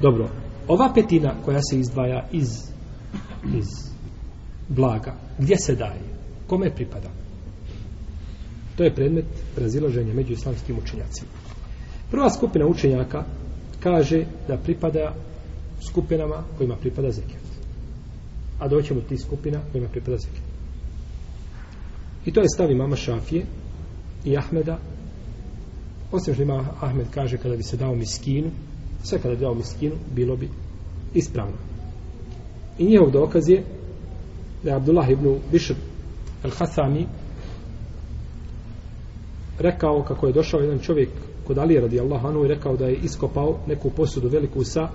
Dobro, ova petina koja se izdvaja iz, iz blaga, gdje se daje? Kome pripada? To je predmet razilaženja među islamskim učenjacima. Prva skupina učenjaka kaže da pripada skupinama kojima pripada zekijat. A doćemo ti skupina kojima pripada zekijat. I to je stavi mama Šafije i Ahmeda. Osim što ima Ahmed kaže kada bi se dao miskinu, sve kada dao miskinu, bilo bi ispravno. I njihov dokaz je da je Abdullah ibn Bishr al-Hasami rekao kako je došao jedan čovjek kod Ali radi Allah i rekao da je iskopao neku posudu veliku sa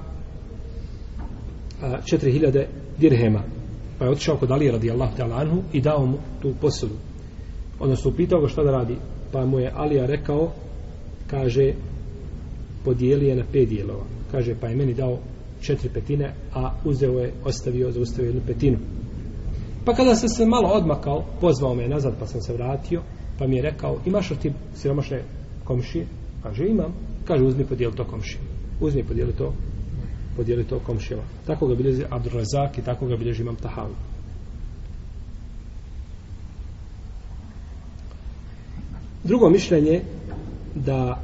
4000 dirhema. Pa je otišao kod Ali radi Allah anhu i dao mu tu posudu. Odnosno upitao ga šta da radi. Pa mu je Alija rekao kaže podijeli je na pet dijelova. Kaže pa je meni dao četiri petine a uzeo je, ostavio, zaustavio jednu petinu. Pa kada sam se malo odmakao pozvao me nazad pa sam se vratio pa mi je rekao imaš li ti siromašne komšije? Kaže imam. Kaže uzmi podijeli to komšije. Uzmi podijeli to podijeli to komšijama tako ga bilježi Abdurrazak i tako ga bilježi imam Tahavu Drugo mišljenje da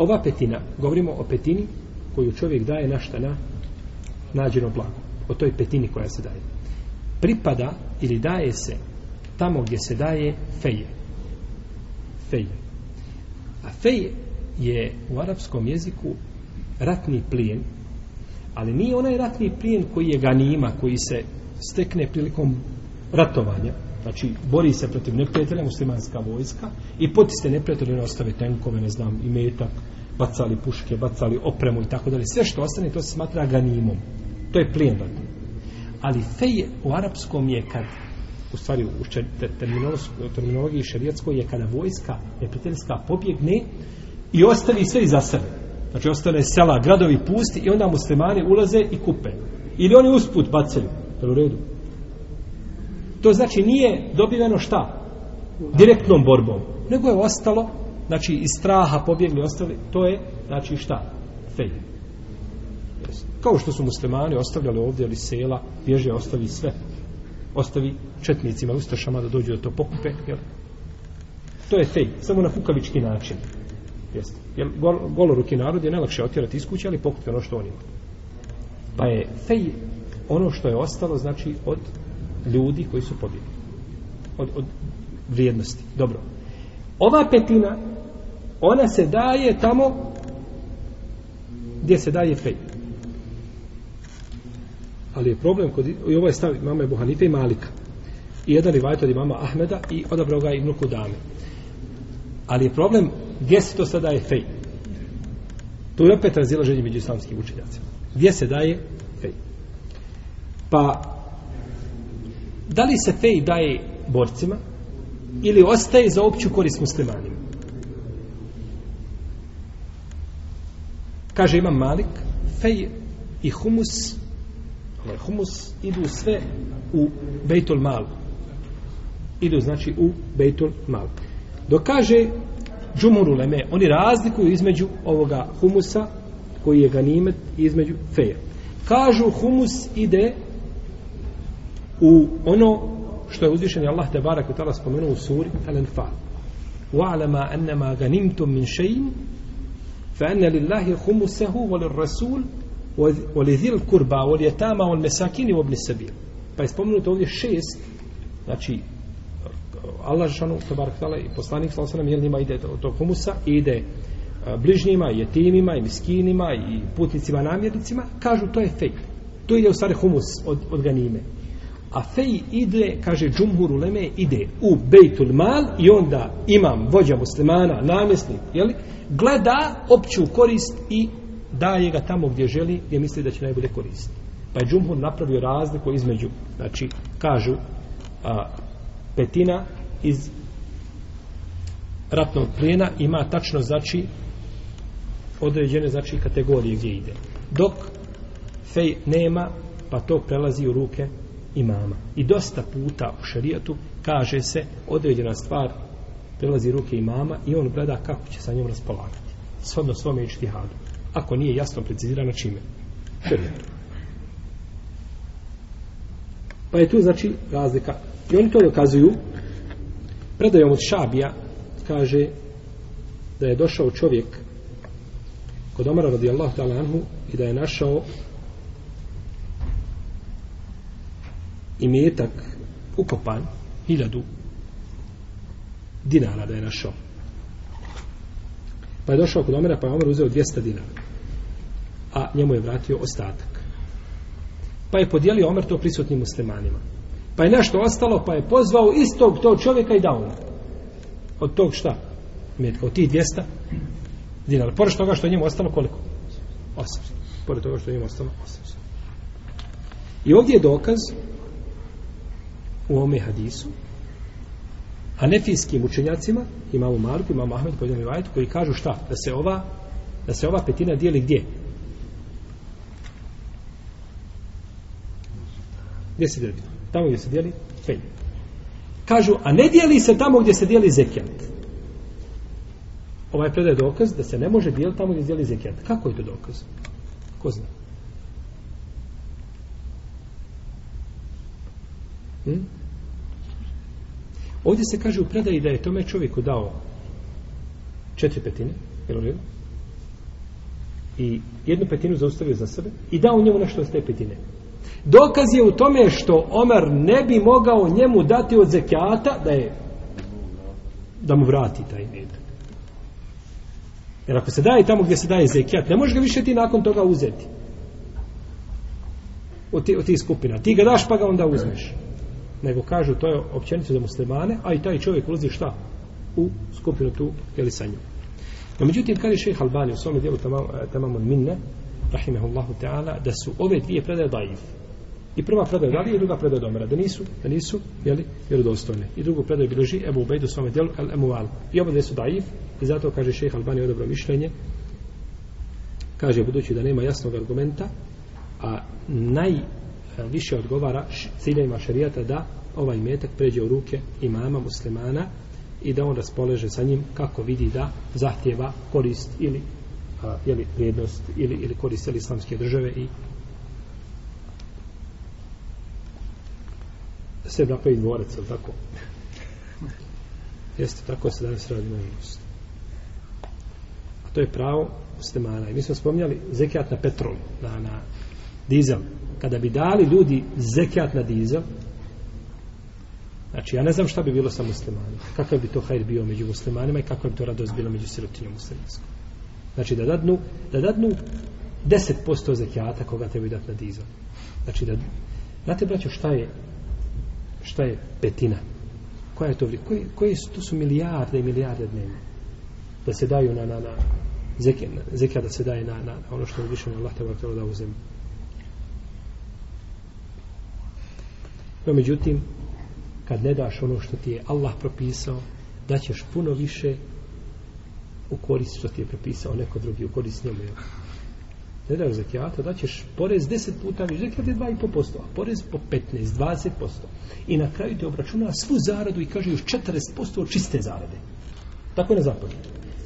ova petina, govorimo o petini koju čovjek daje na šta na nađeno blago. O toj petini koja se daje. Pripada ili daje se tamo gdje se daje feje. Feje. A feje je u arapskom jeziku ratni plijen, ali nije onaj ratni plijen koji je ganima, koji se stekne prilikom ratovanja, Znači, bori se protiv neprijatelja muslimanska vojska i potiste neprijatelje ne ostave tenkove, ne znam, i metak, bacali puške, bacali opremu i tako dalje. Sve što ostane, to se smatra ganimom. To je plijen ratni. Ali fej u arapskom je kad, u stvari u terminologiji šerijatskoj je kada vojska neprijateljska pobjegne i ostavi sve iza sebe. Znači, ostane sela, gradovi pusti i onda muslimani ulaze i kupe. Ili oni usput bacaju. U redu. To znači nije dobiveno šta? Direktnom borbom. Nego je ostalo, znači iz straha pobjegli ostali, to je, znači šta? Fej. Kao što su muslimani ostavljali ovdje ali sela, bježe ostavi sve. Ostavi četnicima, ustašama da dođu da to pokupe. Jel? To je fej, samo na kukavički način. Jeste. Jer gol, goloruki narod je najlakše otjerati iz kuće, ali pokupe ono što on ima. Pa je fej ono što je ostalo, znači od ljudi koji su pobjegli od, od vrijednosti. Dobro. Ova petina ona se daje tamo gdje se daje fej. Ali je problem kod, i ovo je stav mama Ebu i Malika. I jedan rivajt od imama Ahmeda i odabrao ga Ibnu Kudame. Ali je problem gdje se to sada daje fej. Tu je opet razilaženje među islamskim učenjacima. Gdje se daje fej. Pa da li se fej daje borcima ili ostaje za opću korist muslimanima? Kaže imam Malik fej i humus ovaj humus idu sve u bejtul mal. Idu znači u bejtul mal. Dok kaže džumuru leme oni razlikuju između ovoga humusa koji je ganimet između feja. Kažu humus ide u ono što je uzvišen Allah te barak i tala spomenuo u suri Al-Anfal wa'lama annama ganimtum min shay'in fa anna lillahi khumsahu wa lirrasul wa lidhil kurba wal yatama wal masakin wa ibn sabil pa je spomenuto ovdje šest znači Allah šanu te barak tala i poslanik sallallahu alejhi ve njima ide od tog humusa ide bližnjima, jetimima i miskinima i putnicima, namjernicima, kažu to je fejk. To je u stvari humus od, od ganime. A fej ide, kaže džumhur uleme, ide u bejtul mal i onda imam vođa muslimana, namjesnik, jeli, gleda opću korist i daje ga tamo gdje želi, gdje misli da će najbolje koristiti. Pa je džumhur napravio razliku između, znači, kažu, a, petina iz ratnog plijena ima tačno, znači, određene, znači, kategorije gdje ide. Dok fej nema, pa to prelazi u ruke imama. I dosta puta u šarijatu kaže se određena stvar prelazi ruke imama i on gleda kako će sa njom raspolagati. Svodno svome ištihadu. Ako nije jasno precizirano čime. Šerijatom. Pa je tu znači razlika. I oni to dokazuju predajom od Šabija kaže da je došao čovjek kod Omara radijallahu ta'ala anhu i da je našao imetak ukopan hiljadu dinara da je našao. Pa je došao kod Omera, pa je Omer uzeo 200 dinara a njemu je vratio ostatak. Pa je podijelio Omer to prisutnim muslimanima. Pa je nešto ostalo pa je pozvao istog tog čovjeka i dao mu. Od tog šta? Metka, od tih 200 dinara. Pored toga što je njemu ostalo koliko? 800 pored toga što je njemu ostalo 800 i ovdje je dokaz u ome hadisu hanefijskim učenjacima imamo Marku, imamo Ahmed pojedinu Vajtu koji kažu šta? Da se ova da se ova petina dijeli gdje? Gdje se dijeli? Tamo gdje se dijeli felj. Kažu, a ne dijeli se tamo gdje se dijeli zekijat. Ovaj predaj dokaz da se ne može dijeliti tamo gdje se dijeli zekijat. Kako je to dokaz? Ko zna? Hm? Ovdje se kaže u predaji da je tome čovjeku dao četiri petine, je li I jednu petinu zaustavio za sebe i dao njemu nešto od te petine. Dokaz je u tome što Omer ne bi mogao njemu dati od zekijata da je da mu vrati taj metak. Jer ako se daje tamo gdje se daje zekijat, ne možeš ga više ti nakon toga uzeti. Od tih ti skupina. Ti ga daš pa ga onda uzmeš. Nego kažu to je općenicu za muslimane, a i taj čovjek ulazi šta? U skupinu tu, jeli sa njom. No, međutim, kaže šejh Albani u svome dijelu e, tamamun minne, rahimehullahu ta'ala, da su ove dvije predaje daif. I prva predaja dalije, i druga predaja domera. Da nisu, da nisu, jeli, vjerodostojne. I drugu predaju bilježi Ebu Ubejdu u svome dijelu, el emual. I oba su daif, i zato kaže šejh Albani odobro mišljenje, kaže, budući da nema jasnog argumenta, a naj više odgovara ciljevima šarijata da ovaj metak pređe u ruke imama muslimana i da on raspoleže sa njim kako vidi da zahtjeva korist ili a, jeli, vrijednost ili, ili korist ili islamske države i se napravi dvorec, ili tako? Jeste, tako se danas radi nažalost. A to je pravo muslimana. I mi smo spomnjali zekijat na petrol, na, na dizel. Kada bi dali ljudi zekijat na dizel, Znači, ja ne znam šta bi bilo sa muslimanima. Kakav bi to hajr bio među muslimanima i kakva bi to radost bilo među sirotinjom muslimanskom. Znači, da dadnu, da dadnu 10% zekijata koga treba dati na dizel. Znači, da... Znate, braćo, šta je šta je petina? Koja je to vrijed? Koje, koje su, to su milijarde i milijarde dnevno? Da se daju na, na, na zekija da se daje na, na, ono što je više na Allah te da da zemlju. No, međutim, kad ne daš ono što ti je Allah propisao, da ćeš puno više u korist što ti je propisao neko drugi, u korist njemu. Ne daš zakijata, da ćeš porez 10 puta više, zakijat je 2,5%, a porez po 15, 20%. I na kraju ti obračuna svu zaradu i kaže još 40% od čiste zarade. Tako ne zapođe.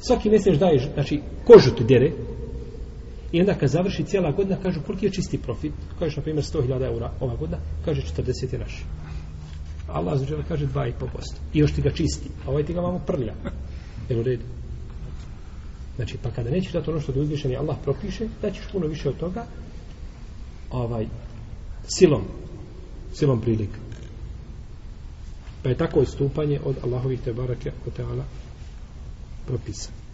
Svaki mjesec daješ, znači, kožu ti dere, I onda kad završi cijela godina, kažu koliki je čisti profit. Kažeš, na primjer, 100.000 eura ova godina, kaže 40 je naš. Allah zađele kaže 2,5%. I još ti ga čisti. A ovaj ti ga vamo prlja. Jel u redu? Znači, pa kada nećeš dati ono što ti uzvišeni Allah propiše, da ćeš puno više od toga ovaj, silom silom prilika. Pa je tako istupanje od Allahovih te barake o teala propisano.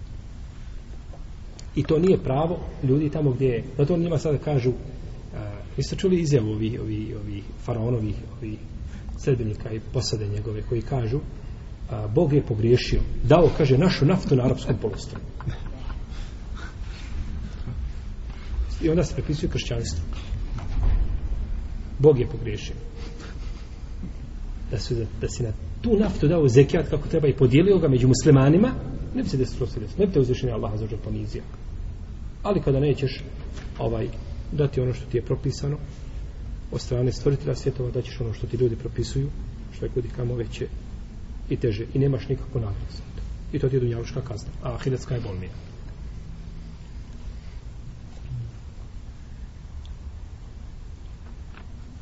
I to nije pravo ljudi tamo gdje je. Zato njima sada kažu uh, vi ste čuli izjavu ovi, ovi, ovi faraonovih ovi sredbenika i posade njegove koji kažu a, Bog je pogriješio. Dao, kaže, našu naftu na arapskom polostru. I onda se prepisuju kršćanstvo. Bog je pogriješio. Da, su, da si na tu naftu dao zekijat kako treba i podijelio ga među muslimanima, ne bi se desilo se desilo. Ne bi te uzvišenje Allaha za ponizio. Ali kada nećeš ovaj dati ono što ti je propisano od strane stvoritelja svjetova, da ćeš ono što ti ljudi propisuju, što je kudi kamo veće i teže. I nemaš nikakvu nagradu za to. I to ti je dunjavuška kazna. A ahiretska je bolnija.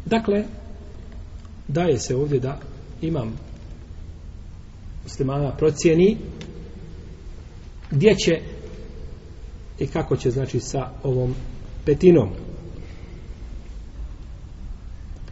Dakle, daje se ovdje da imam muslimana procjeni gdje će i kako će znači sa ovom petinom?